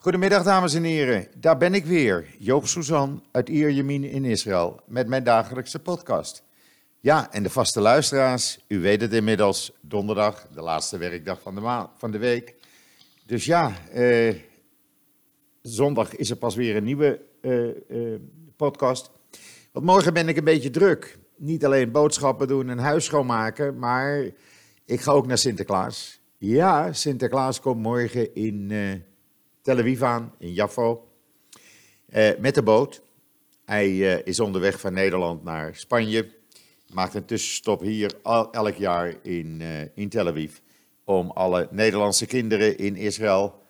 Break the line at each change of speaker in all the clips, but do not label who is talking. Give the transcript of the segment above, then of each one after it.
Goedemiddag dames en heren, daar ben ik weer, Joop Suzan uit Ierjemien in Israël, met mijn dagelijkse podcast. Ja, en de vaste luisteraars, u weet het inmiddels, donderdag, de laatste werkdag van de, van de week. Dus ja, eh, zondag is er pas weer een nieuwe eh, eh, podcast. Want morgen ben ik een beetje druk. Niet alleen boodschappen doen en huis schoonmaken, maar ik ga ook naar Sinterklaas. Ja, Sinterklaas komt morgen in uh, Tel Aviv aan, in Jaffo, uh, met de boot. Hij uh, is onderweg van Nederland naar Spanje. Maakt een tussenstop hier elk jaar in, in Tel Aviv. Om alle Nederlandse kinderen in Israël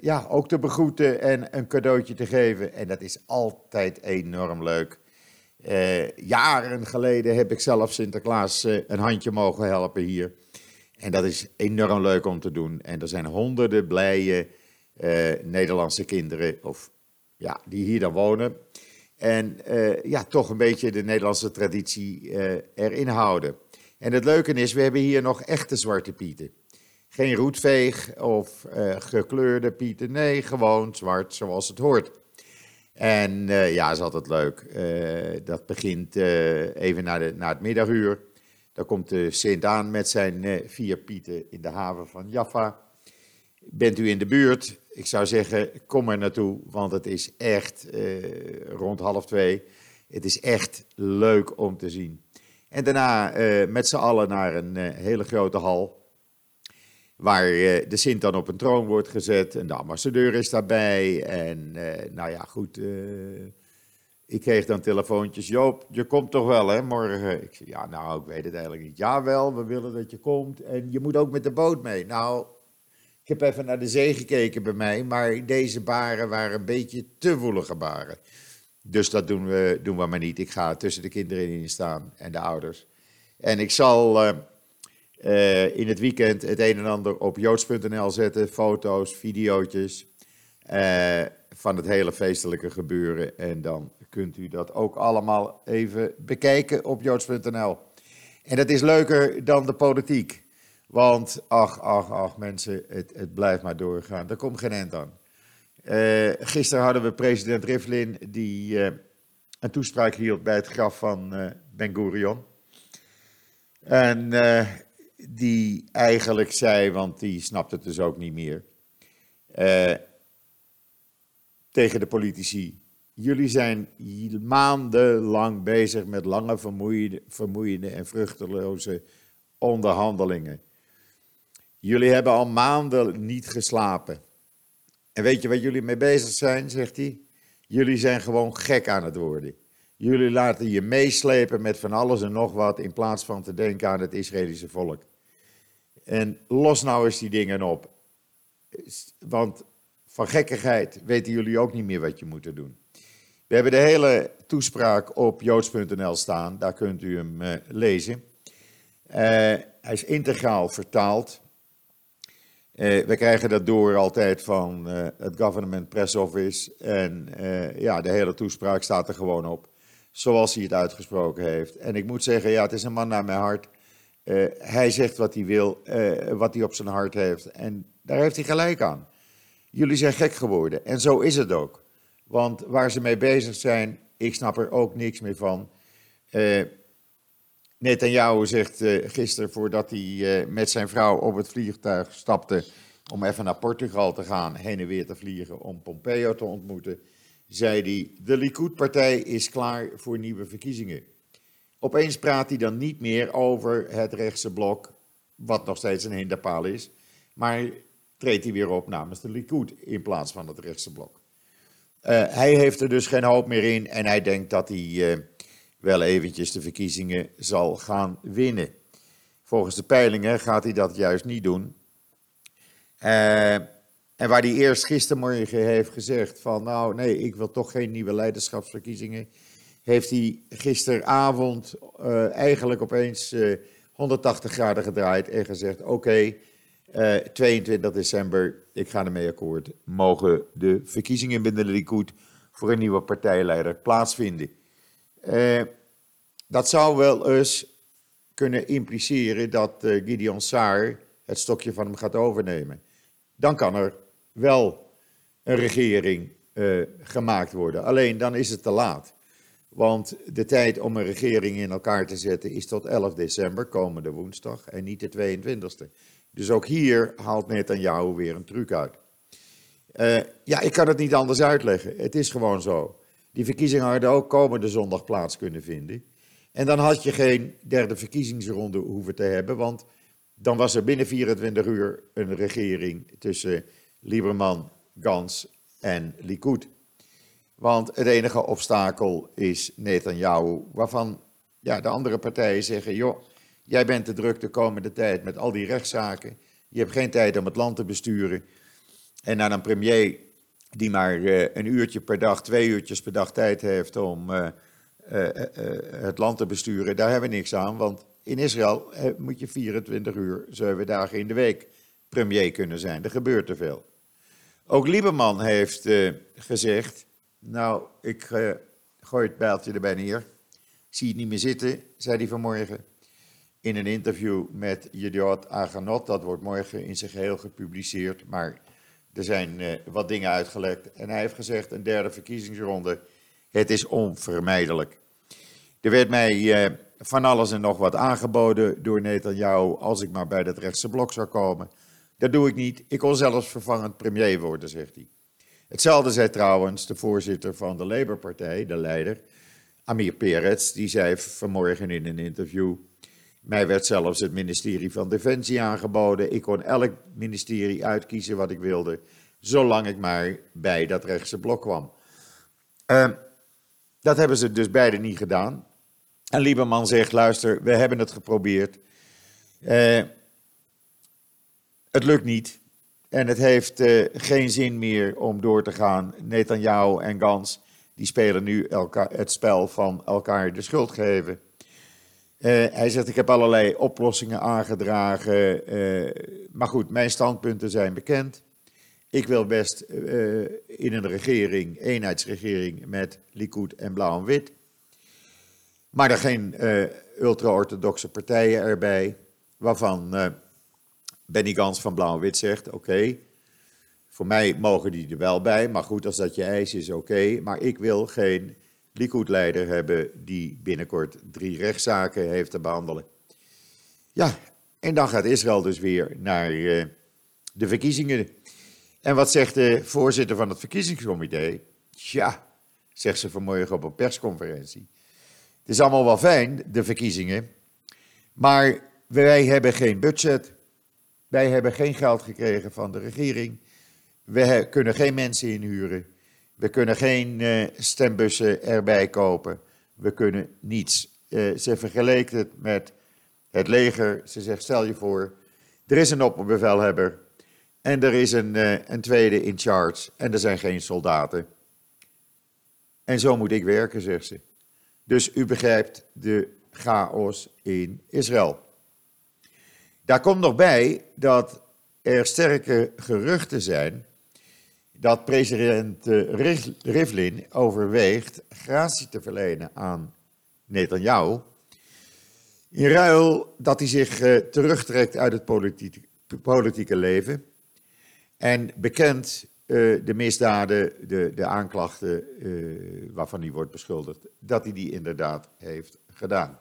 ja, ook te begroeten en een cadeautje te geven. En dat is altijd enorm leuk. jaren geleden heb ik zelf Sinterklaas een handje mogen helpen hier. En dat is enorm leuk om te doen. En er zijn honderden blije Nederlandse kinderen, of ja, die hier dan wonen. En uh, ja, toch een beetje de Nederlandse traditie uh, erin houden. En het leuke is, we hebben hier nog echte zwarte pieten. Geen roetveeg of gekleurde pieten, nee, gewoon zwart zoals het hoort. En ja, is altijd leuk. dat begint even na, de, na het middaguur. Dan komt de Sint aan met zijn eh, vier pieten in de haven van Jaffa. Bent u in de buurt? Ik zou zeggen, kom er naartoe, want het is echt uh, rond half twee. Het is echt leuk om te zien. En daarna uh, met z'n allen naar een uh, hele grote hal. Waar de Sint dan op een troon wordt gezet. En de ambassadeur is daarbij. En nou ja, goed ik kreeg dan telefoontjes, Joop, je komt toch wel hè, morgen? Ik zei, ja nou, ik weet het eigenlijk niet. Jawel, we willen dat je komt en je moet ook met de boot mee. Nou, ik heb even naar de zee gekeken bij mij, maar deze baren waren een beetje te woelige baren. Dus dat doen we, doen we maar niet. Ik ga tussen de kinderen in staan en de ouders. En ik zal uh, uh, in het weekend het een en ander op joods.nl zetten. Foto's, video's uh, van het hele feestelijke gebeuren. En dan kunt u dat ook allemaal even bekijken op joods.nl. En dat is leuker dan de politiek. Want, ach, ach, ach, mensen, het, het blijft maar doorgaan. Er komt geen eind aan. Uh, gisteren hadden we president Rivlin die uh, een toespraak hield bij het graf van uh, Ben Gurion. En die eigenlijk zei, want die snapt het dus ook niet meer, tegen de politici. Jullie zijn maandenlang bezig met lange, vermoeiende en vruchteloze onderhandelingen. Jullie hebben al maanden niet geslapen. En weet je wat jullie mee bezig zijn, zegt hij? Jullie zijn gewoon gek aan het worden. Jullie laten je meeslepen met van alles en nog wat in plaats van te denken aan het Israëlische volk. En los nou eens die dingen op. Want van gekkigheid weten jullie ook niet meer wat je moet doen. We hebben de hele toespraak op joods.nl staan, daar kunt u hem uh, lezen. Uh, hij is integraal vertaald. Uh, we krijgen dat door altijd van het Government Press Office. En ja, de hele toespraak staat er gewoon op, zoals hij het uitgesproken heeft. En ik moet zeggen, ja, het is een man naar mijn hart. hij zegt wat hij wil, wat hij op zijn hart heeft. En daar heeft hij gelijk aan. Jullie zijn gek geworden. En zo is het ook. Want waar ze mee bezig zijn, ik snap er ook niks meer van. Netanyahu zegt uh, gisteren, voordat hij uh, met zijn vrouw op het vliegtuig stapte om even naar Portugal te gaan, heen en weer te vliegen om Pompeo te ontmoeten, zei hij, de Likud-partij is klaar voor nieuwe verkiezingen. Opeens praat hij dan niet meer over het rechtse blok, wat nog steeds een hinderpaal is, maar treedt hij weer op namens de Likud in plaats van het rechtse blok. Uh, hij heeft er dus geen hoop meer in en hij denkt dat hij wel eventjes de verkiezingen zal gaan winnen. Volgens de peilingen gaat hij dat juist niet doen. Uh, en waar hij eerst gistermorgen heeft gezegd van nou nee, ik wil toch geen nieuwe leiderschapsverkiezingen, heeft hij gisteravond eigenlijk opeens 180 graden gedraaid en gezegd oké, okay, 22 eh, december, ik ga ermee akkoord, mogen de verkiezingen binnen de Likud voor een nieuwe partijleider plaatsvinden. Uh, dat zou wel eens kunnen impliceren dat uh, Gideon Saar het stokje van hem gaat overnemen. Dan kan er wel een regering uh, gemaakt worden. Alleen dan is het te laat. Want de tijd om een regering in elkaar te zetten is tot 11 december, komende woensdag, en niet de 22e. Dus ook hier haalt Netanyahu weer een truc uit. Uh, ja, ik kan het niet anders uitleggen. Het is gewoon zo. Die verkiezingen hadden ook komende zondag plaats kunnen vinden. En dan had je geen derde verkiezingsronde hoeven te hebben, want dan was er binnen 24 uur een regering tussen Lieberman, Gans en Likud. Want het enige obstakel is Netanyahu, waarvan ja, de andere partijen zeggen: joh, jij bent te druk de komende tijd met al die rechtszaken. Je hebt geen tijd om het land te besturen. En dan een premier die maar uh, een uurtje per dag, twee uurtjes per dag tijd heeft om uh, het land te besturen, daar hebben we niks aan. Want in Israël moet je 24 uur, zeven dagen in de week premier kunnen zijn. Er gebeurt te veel. Ook Lieberman heeft gezegd, nou, ik gooi het bijltje erbij neer. zie het niet meer zitten, zei hij vanmorgen. In een interview met Jediot Aganot, dat wordt morgen in zijn geheel gepubliceerd, maar er zijn wat dingen uitgelekt. En hij heeft gezegd, een derde verkiezingsronde, het is onvermijdelijk. Er werd mij uh, van alles en nog wat aangeboden door Netanyahu als ik maar bij het rechtse blok zou komen. Dat doe ik niet. Ik wil zelfs vervangend premier worden, zegt hij. Hetzelfde zei trouwens de voorzitter van de Labour-partij, de leider, Amir Peretz, die zei vanmorgen in een interview mij werd zelfs het ministerie van Defensie aangeboden. Ik kon elk ministerie uitkiezen wat ik wilde, zolang ik maar bij dat rechtse blok kwam. Uh, dat hebben ze dus beide niet gedaan. En Lieberman zegt: luister, we hebben het geprobeerd. Uh, het lukt niet. En het heeft uh, geen zin meer om door te gaan. Netanyahu en Gans die spelen nu het spel van elkaar de schuld geven. Uh, hij zegt, ik heb allerlei oplossingen aangedragen. Maar goed, mijn standpunten zijn bekend. Ik wil best uh, in een regering, eenheidsregering met Likud en Blauw en Wit. Maar er geen ultra-orthodoxe partijen erbij, waarvan Benny Gans van Blauw en Wit zegt, oké, voor mij mogen die er wel bij, maar goed, als dat je eis is, oké. Maar ik wil geen Likud-leider hebben die binnenkort drie rechtszaken heeft te behandelen. Ja, en dan gaat Israël dus weer naar uh, de verkiezingen. En wat zegt de voorzitter van het verkiezingscomité? Ja, zegt ze vanmorgen op een persconferentie. Het is allemaal wel fijn, de verkiezingen, maar wij hebben geen budget. Wij hebben geen geld gekregen van de regering. We kunnen geen mensen inhuren. We kunnen geen uh, stembussen erbij kopen. We kunnen niets. Uh, ze vergeleek het met het leger. Ze zegt: stel je voor, er is een opperbevelhebber. En er is een, uh, een tweede in charge. En er zijn geen soldaten. En zo moet ik werken, zegt ze. Dus u begrijpt de chaos in Israël. Daar komt nog bij dat er sterke geruchten zijn dat president eh, Rivlin overweegt gratie te verlenen aan Netanyahu. In ruil dat hij zich uh, terugtrekt uit het politieke leven en bekend uh, de misdaden, de, de aanklachten uh, waarvan hij wordt beschuldigd, dat hij die inderdaad heeft gedaan.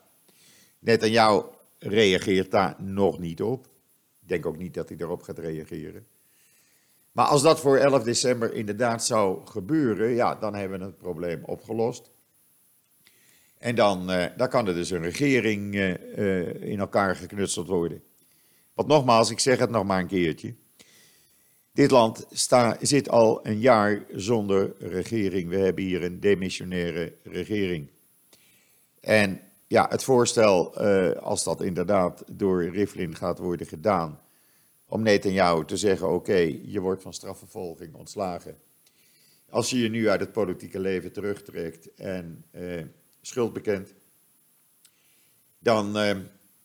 Netanyahu reageert daar nog niet op. Ik denk ook niet dat hij erop gaat reageren. Maar als dat voor 11 december inderdaad zou gebeuren, ja, dan hebben we het probleem opgelost. En dan, uh, dan kan er dus een regering in elkaar geknutseld worden. Want nogmaals, ik zeg het nog maar een keertje. Dit land zit al een jaar zonder regering. We hebben hier een demissionaire regering. En ja, het voorstel, als dat inderdaad door Rivlin gaat worden gedaan, om Netanyahu te zeggen: oké, je wordt van strafvervolging ontslagen. Als je je nu uit het politieke leven terugtrekt en eh, schuld bekent, dan, eh,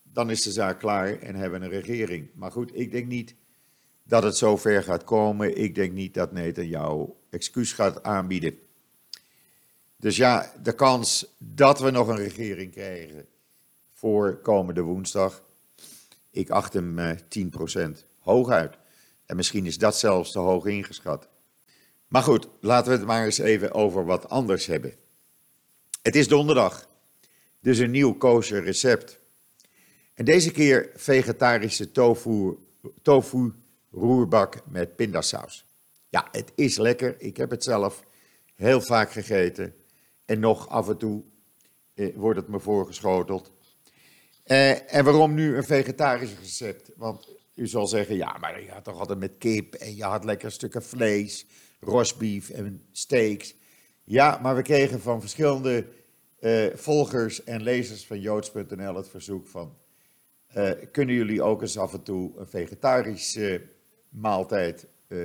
dan is de zaak klaar en hebben we een regering. Maar goed, ik denk niet dat het zo ver gaat komen. Ik denk niet dat Netanyahu excuus gaat aanbieden. Dus ja, de kans dat we nog een regering krijgen voor komende woensdag, ik acht hem uh, 10%. Hooguit. En misschien is dat zelfs te hoog ingeschat. Maar goed, laten we het maar eens even over wat anders hebben. Het is donderdag, dus een nieuw kosher recept. En deze keer vegetarische tofu, tofu roerbak met pindasaus. Ja, het is lekker. Ik heb het zelf heel vaak gegeten. En nog af en toe eh, wordt het me voorgeschoteld. Eh, en waarom nu een vegetarisch recept? Want u zal zeggen, ja, maar je had toch altijd met kip en je had lekker stukken vlees, rosbief en steaks. Ja, maar we kregen van verschillende eh, volgers en lezers van joods.nl het verzoek van, eh, kunnen jullie ook eens af en toe een vegetarische maaltijd eh,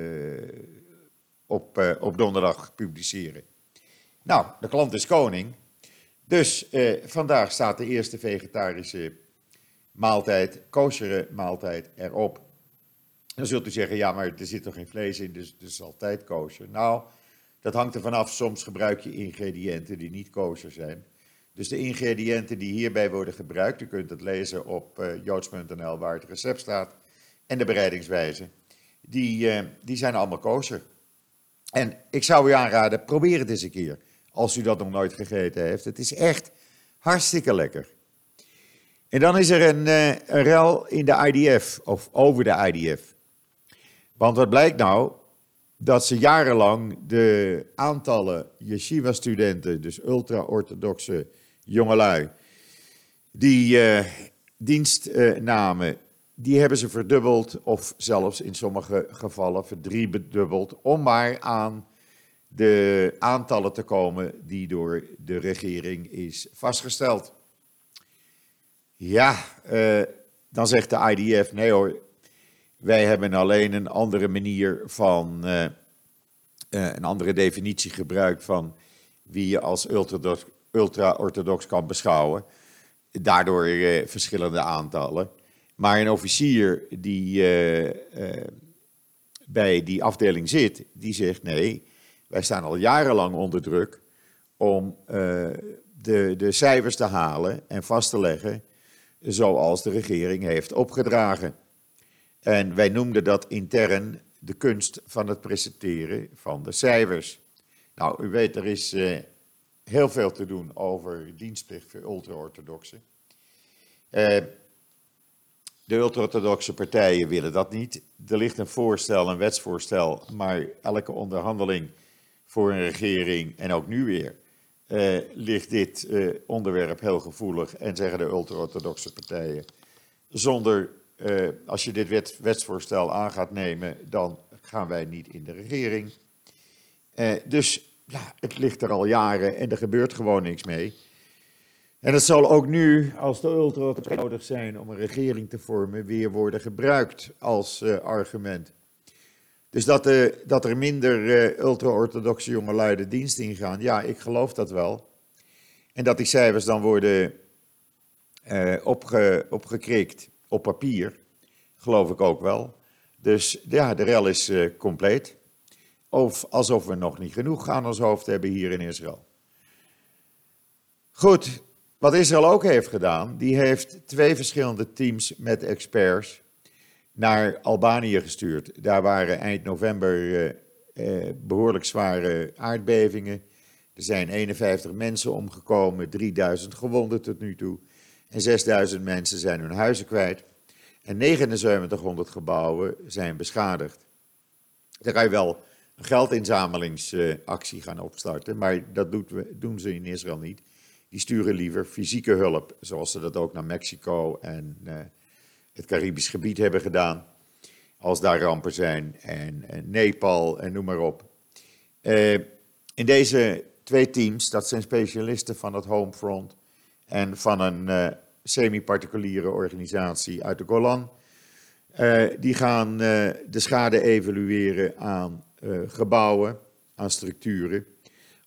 op, eh, op donderdag publiceren? Nou, de klant is koning. Dus eh, vandaag staat de eerste vegetarische maaltijd, kosheren maaltijd erop. Dan zult u zeggen, ja, maar er zit toch geen vlees in, dus het is altijd kosher. Nou, dat hangt er vanaf. Soms gebruik je ingrediënten die niet kosher zijn. Dus de ingrediënten die hierbij worden gebruikt, u kunt het lezen op joods.nl waar het recept staat en de bereidingswijze, die, uh, die zijn allemaal kosher. En ik zou u aanraden, probeer het eens een keer, als u dat nog nooit gegeten heeft. Het is echt hartstikke lekker. En dan is er een, uh, rel in de IDF, of over de IDF. Want wat blijkt nou? Dat ze jarenlang de aantallen yeshiva-studenten, dus ultra-orthodoxe jongelui, die uh, dienst namen, die hebben ze verdubbeld of zelfs in sommige gevallen verdriebedubbeld, om maar aan de aantallen te komen die door de regering is vastgesteld. Ja, uh, dan zegt de IDF, nee hoor, wij hebben alleen een andere manier van, uh, uh, een andere definitie gebruikt van wie je als ultra-orthodox kan beschouwen. Daardoor verschillende aantallen. Maar een officier die bij die afdeling zit, die zegt nee, wij staan al jarenlang onder druk om de, de cijfers te halen en vast te leggen zoals de regering heeft opgedragen. En wij noemden dat intern de kunst van het presenteren van de cijfers. Nou, u weet, er is heel veel te doen over dienstplicht voor ultra-orthodoxen. De ultra-orthodoxe partijen willen dat niet. Er ligt een voorstel, een wetsvoorstel, maar elke onderhandeling voor een regering, en ook nu weer, uh, ligt dit onderwerp heel gevoelig en zeggen de ultra-orthodoxe partijen, zonder uh, als je dit wet, wetsvoorstel aan gaat nemen, dan gaan wij niet in de regering. Dus ja, het ligt er al jaren en er gebeurt gewoon niks mee. En het zal ook nu, als de ultra nodig zijn om een regering te vormen, weer worden gebruikt als uh, argument. Dus dat, uh, dat er minder uh, ultra-orthodoxe jongelui de dienst ingaan, ja, ik geloof dat wel. En dat die cijfers dan worden opge, opgekrikt op papier, geloof ik ook wel. Dus ja, de rel is compleet. Of alsof we nog niet genoeg aan ons hoofd hebben hier in Israël. Goed, wat Israël ook heeft gedaan, die heeft twee verschillende teams met experts naar Albanië gestuurd. Daar waren eind november uh, uh, behoorlijk zware aardbevingen. Er zijn 51 mensen omgekomen, 3000 gewonden tot nu toe. En 6000 mensen zijn hun huizen kwijt. En 7900 gebouwen zijn beschadigd. Dan kan je wel een geldinzamelingsactie gaan opstarten, maar dat doen ze in Israël niet. Die sturen liever fysieke hulp, zoals ze dat ook naar Mexico en uh, het Caribisch gebied hebben gedaan. Als daar rampen zijn, en, en Nepal en noem maar op. Uh, in deze twee teams, dat zijn specialisten van het Homefront en van een semi-particuliere organisatie uit de Golan. Die gaan de schade evalueren aan gebouwen, aan structuren,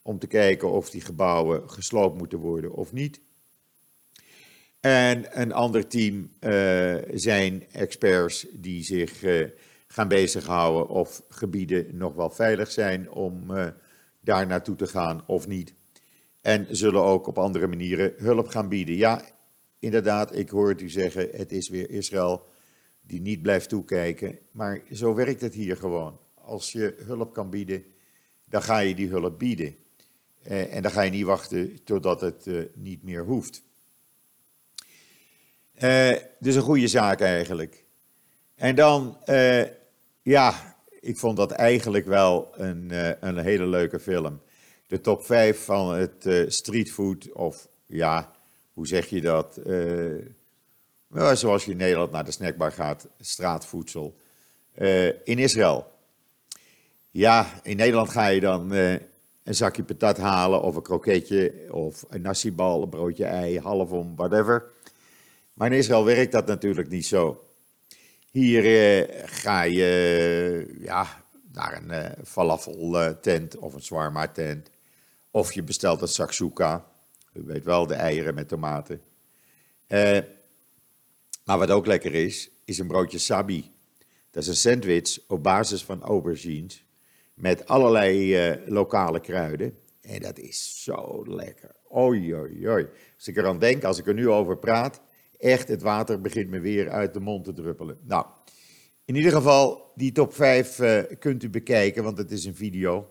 om te kijken of die gebouwen gesloopt moeten worden of niet. En een ander team zijn experts die zich gaan bezighouden of gebieden nog wel veilig zijn om daar naartoe te gaan of niet. En zullen ook op andere manieren hulp gaan bieden. Ja, inderdaad, ik hoor u zeggen, het is weer Israël die niet blijft toekijken. Maar zo werkt het hier gewoon. Als je hulp kan bieden, dan ga je die hulp bieden. Eh, en dan ga je niet wachten totdat het eh, niet meer hoeft. Uh, dus een goede zaak eigenlijk. En dan, ja, ik vond dat eigenlijk wel een, een hele leuke film. De top 5 van het streetfood, of ja, hoe zeg je dat? Nou, zoals je in Nederland naar de snackbar gaat, straatvoedsel. in Israël. Ja, in Nederland ga je dan een zakje patat halen of een kroketje of een nasibal, een broodje ei, halfom, whatever. Maar in Israël werkt dat natuurlijk niet zo. Hier eh, ga je ja, naar een uh, falafel tent of een swarma tent. Of je bestelt een sakshuka. U weet wel, de eieren met tomaten. Uh, maar wat ook lekker is, is een broodje sabi. Dat is een sandwich op basis van aubergines met allerlei uh, lokale kruiden. En dat is zo lekker. Oei, oei, oei. Als ik eraan denk, als ik er nu over praat, echt, het water begint me weer uit de mond te druppelen. Nou, in ieder geval, die top 5 uh, eh, kunt u bekijken, want het is een video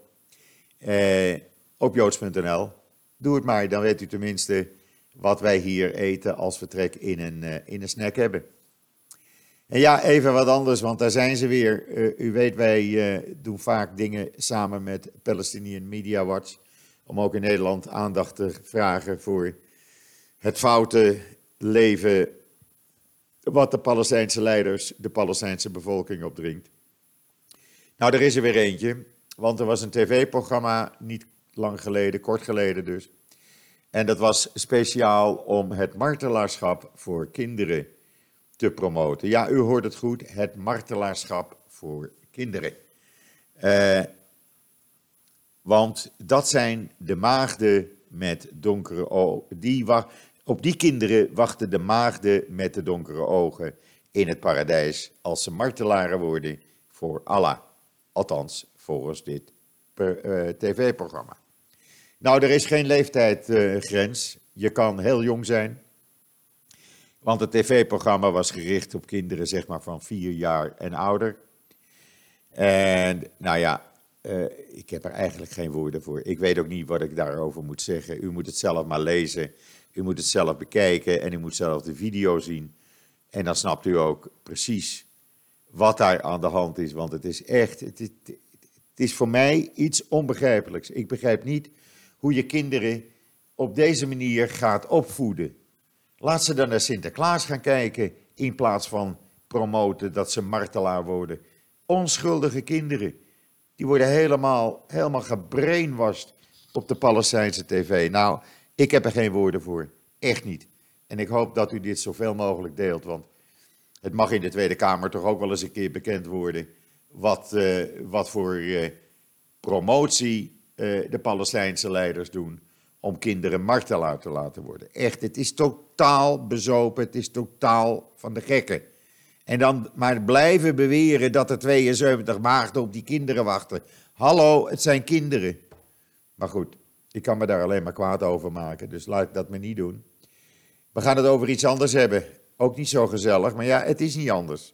uh, op joods.nl. Doe het maar, dan weet u tenminste wat wij hier eten als vertrek in een, in een snack hebben. En ja, even wat anders, want daar zijn ze weer. Uh, u weet, wij uh, doen vaak dingen samen met Palestinian Media Watch. Om ook in Nederland aandacht te vragen voor het foute leven. wat de Palestijnse leiders de Palestijnse bevolking opdringt. Nou, er is er weer eentje, want er was een tv-programma niet lang geleden, kort geleden dus. En dat was speciaal om het martelaarschap voor kinderen te promoten. Ja, u hoort het goed, het martelaarschap voor kinderen. Uh, want dat zijn de maagden met donkere ogen. Die op die kinderen wachten de maagden met de donkere ogen in het paradijs als ze martelaren worden voor Allah. Althans, volgens dit uh, tv-programma. Nou, er is geen leeftijdsgrens. je kan heel jong zijn, want het tv-programma was gericht op kinderen zeg maar van vier jaar en ouder. En nou ja, uh, ik heb er eigenlijk geen woorden voor. Ik weet ook niet wat ik daarover moet zeggen. U moet het zelf maar lezen. U moet het zelf bekijken en u moet zelf de video zien. En dan snapt u ook precies wat daar aan de hand is. Want het is echt, het is voor mij iets onbegrijpelijks. Ik begrijp niet hoe je kinderen op deze manier gaat opvoeden. Laat ze dan naar Sinterklaas gaan kijken in plaats van promoten dat ze martelaar worden. Onschuldige kinderen, die worden helemaal, helemaal gebrainwashed op de Palestijnse tv. Nou, ik heb er geen woorden voor. Echt niet. En ik hoop dat u dit zoveel mogelijk deelt, want het mag in de Tweede Kamer toch ook wel eens een keer bekend worden wat, uh, wat voor uh, promotie uh, de Palestijnse leiders doen om kinderen martelaar te laten worden. Echt, het is totaal bezopen, het is totaal van de gekken. En dan maar blijven beweren dat er 72 maagden op die kinderen wachten. Hallo, het zijn kinderen. Maar goed, ik kan me daar alleen maar kwaad over maken, dus laat ik dat me niet doen. We gaan het over iets anders hebben. Ook niet zo gezellig, maar ja, het is niet anders.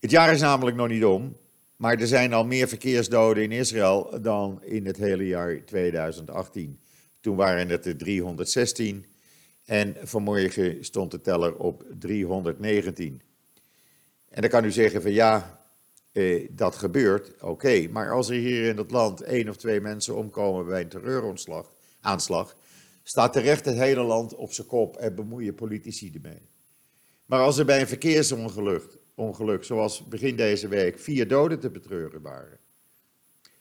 Het jaar is namelijk nog niet om. Maar er zijn al meer verkeersdoden in Israël dan in het hele jaar 2018. Toen waren het er 316 en vanmorgen stond de teller op 319. En dan kan u zeggen van ja, eh, dat gebeurt, oké. Maar als er hier in het land één of twee mensen omkomen bij een terreuraanslag, staat terecht het hele land op zijn kop en bemoeien politici ermee. Maar als er bij een verkeersongeluk ongeluk, zoals begin deze week, vier doden te betreuren waren.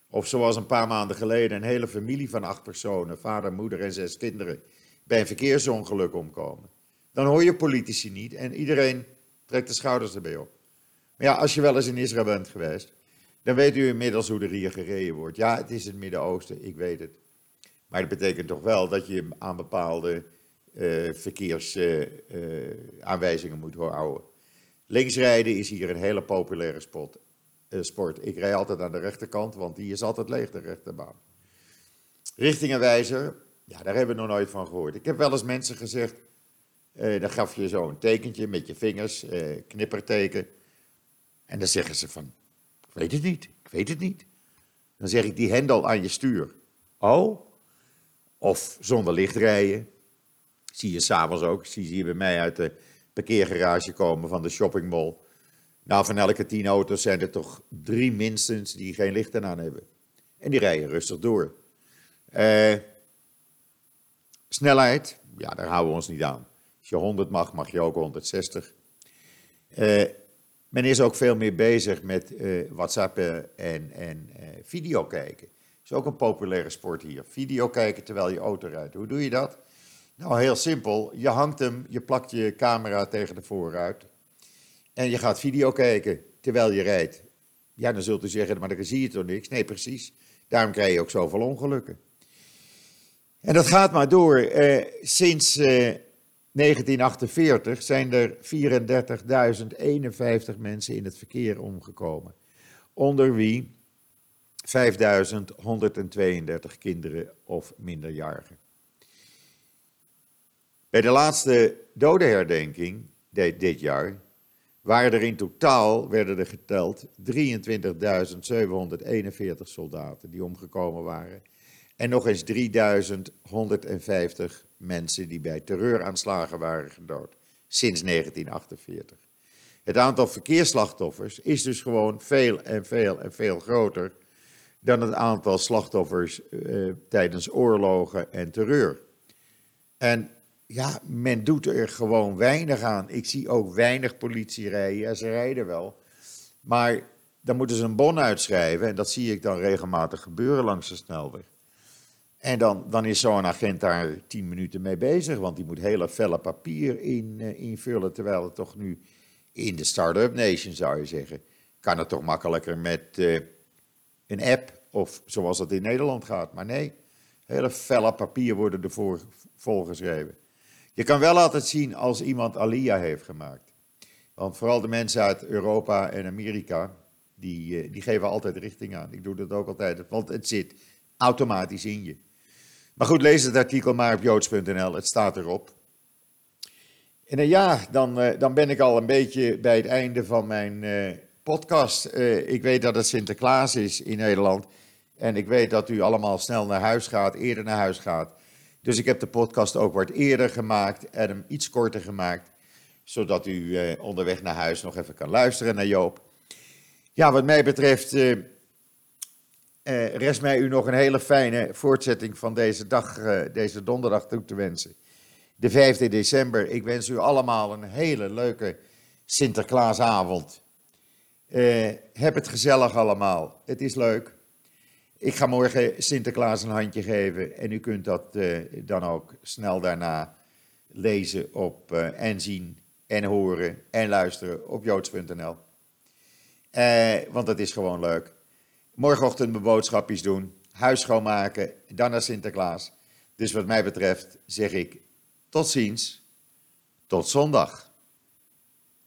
Of zoals een paar maanden geleden een hele familie van acht personen, vader, moeder en zes kinderen, bij een verkeersongeluk omkomen. Dan hoor je politici niet en iedereen trekt de schouders erbij op. Maar ja, als je wel eens in Israël bent geweest, dan weet u inmiddels hoe er hier gereden wordt. Ja, het is het Midden-Oosten, ik weet het. Maar dat betekent toch wel dat je aan bepaalde uh, verkeersaanwijzingen moet houden. Linksrijden is hier een hele populaire sport. Uh, sport. Ik rij altijd aan de rechterkant, want die is altijd leeg, de rechterbaan. Richtingenwijzer, ja, daar hebben we nog nooit van gehoord. Ik heb wel eens mensen gezegd, uh, dan gaf je zo een tekentje met je vingers, uh, knipperteken. En dan zeggen ze van, ik weet het niet, ik weet het niet. Dan zeg ik die hendel aan je stuur. Oh? Of zonder licht rijden. Zie je s'avonds ook. Zie je bij mij uit de parkeergarage komen van de shoppingmall. Nou, van elke tien auto's zijn er toch drie minstens die geen lichten aan hebben. En die rijden rustig door. Uh, snelheid, ja, daar houden we ons niet aan. Als je 100 mag, mag je ook 160. Uh, eh, men is ook veel meer bezig met uh, WhatsAppen en, en video kijken. Dat is ook een populaire sport hier. Video kijken terwijl je auto rijdt. Hoe doe je dat? Nou, heel simpel. Je hangt hem, je plakt je camera tegen de voorruit. En je gaat video kijken terwijl je rijdt. Ja, dan zult u zeggen, maar dan zie je toch niks? Nee, precies. Daarom krijg je ook zoveel ongelukken. En dat gaat maar door. Eh, sinds eh, 1948 zijn er 34.051 mensen in het verkeer omgekomen. Onder wie 5.132 kinderen of minderjarigen. Bij de laatste dodenherdenking dit jaar waren er in totaal, werden er geteld, 23.741 soldaten die omgekomen waren. En nog eens 3150 mensen die bij terreuraanslagen waren gedood sinds 1948. Het aantal verkeersslachtoffers is dus gewoon veel en veel en veel groter dan het aantal slachtoffers eh, tijdens oorlogen en terreur. En ja, men doet er gewoon weinig aan. Ik zie ook weinig politie rijden. Ja, ze rijden wel. Maar dan moeten ze een bon uitschrijven. En dat zie ik dan regelmatig gebeuren langs de snelweg. En dan, dan is zo'n agent daar tien minuten mee bezig. Want die moet hele felle papier in, uh, invullen. Terwijl het toch nu in de start-up nation zou je zeggen. Kan het toch makkelijker met uh, een app. Of zoals het in Nederland gaat. Maar nee, hele felle papier worden ervoor volgeschreven. Je kan wel altijd zien als iemand Alia heeft gemaakt. Want vooral de mensen uit Europa en Amerika, die, eh, die geven altijd richting aan. Ik doe dat ook altijd, want het zit automatisch in je. Maar goed, lees het artikel maar op joods.nl, het staat erop. En uh, ja, dan, uh, dan ben ik al een beetje bij het einde van mijn podcast. ik weet dat het Sinterklaas is in Nederland. En ik weet dat u allemaal snel naar huis gaat, eerder naar huis gaat. Dus ik heb de podcast ook wat eerder gemaakt en hem iets korter gemaakt, zodat u eh, onderweg naar huis nog even kan luisteren naar Joop. Ja, wat mij betreft eh, eh, rest mij u nog een hele fijne voortzetting van deze dag, deze donderdag toe te wensen. De 5 december. Ik wens u allemaal een hele leuke Sinterklaasavond. Heb het gezellig allemaal. Het is leuk. Ik ga morgen Sinterklaas een handje geven en u kunt dat uh, dan ook snel daarna lezen op, uh, en zien en horen en luisteren op joods.nl. Eh, want dat is gewoon leuk. Morgenochtend mijn boodschapjes doen, huis schoonmaken, dan naar Sinterklaas. Dus wat mij betreft zeg ik tot ziens, tot zondag.